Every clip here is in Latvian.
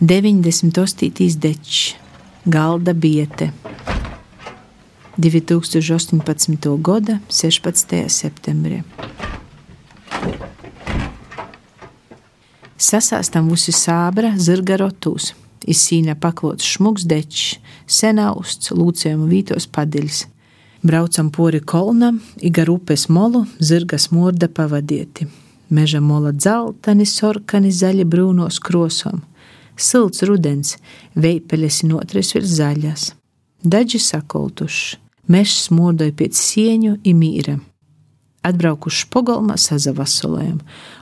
98. dečs, galda biete. 2018. gada 16. septembrī. Sasāstam visi sābra zirga rotūs, izsīna paklots šmuks dečs, senausts, lūcējumu vītos padiļs. Braucam pori kolnam, igar upes molu, zirgas morda pavadieti. Meža mola dzeltani, sorkani, zaļi brūnos krosom. Silts rudens, veipeļas notris ir zaļas. Daži sakoltuši, mežs smordoja pēc sieņu imīra. Atbraukuši pogolmā sazavasolējam,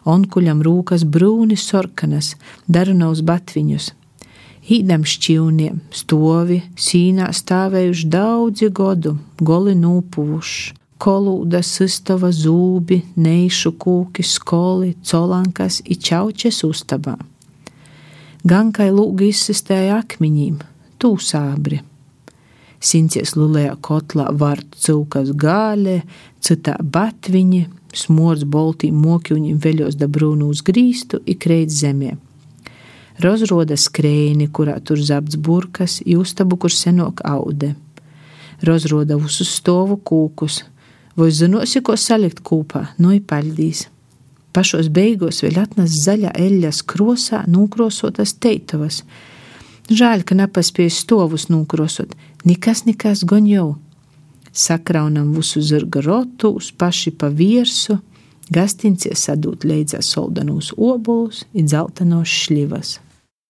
onkuļam rūkas brūni sorkanas, darunaus batviņus, Īdam šķīvniem, stovi, sīnā stāvējuši daudzi godu, goli nūpuvuši. Kolūda, sistava, zūbi, neišu kūki, skoli, colankas, ičaučes ustabā. Gankai lūgi izsistēja akmiņiem, tūsābri. Sincies lulējā kotlā vārtu cilkas gālē, citā batviņi, smords boltīm mokiuņiem veļos da brūnu uz grīstu, ikreit zemē rozroda skrējni, kurā tur zabts burkas, jūstabu, kur senok aude. Rozroda uz stovu kūkus, vai zinosi, ko salikt kūpā, nu ipaļdīs. Pašos beigās vēl atnes zaļa eļļas krosā nūkrosotas teitavas. Žēl, ka nepaspēja stovus nūkrosot, nekas, nekas goņ jau. Sakraunam visu zirga rotus, paši pa viersu, gastincie sadūt leidzā soldanos obolus, ir dzeltenos šļivas.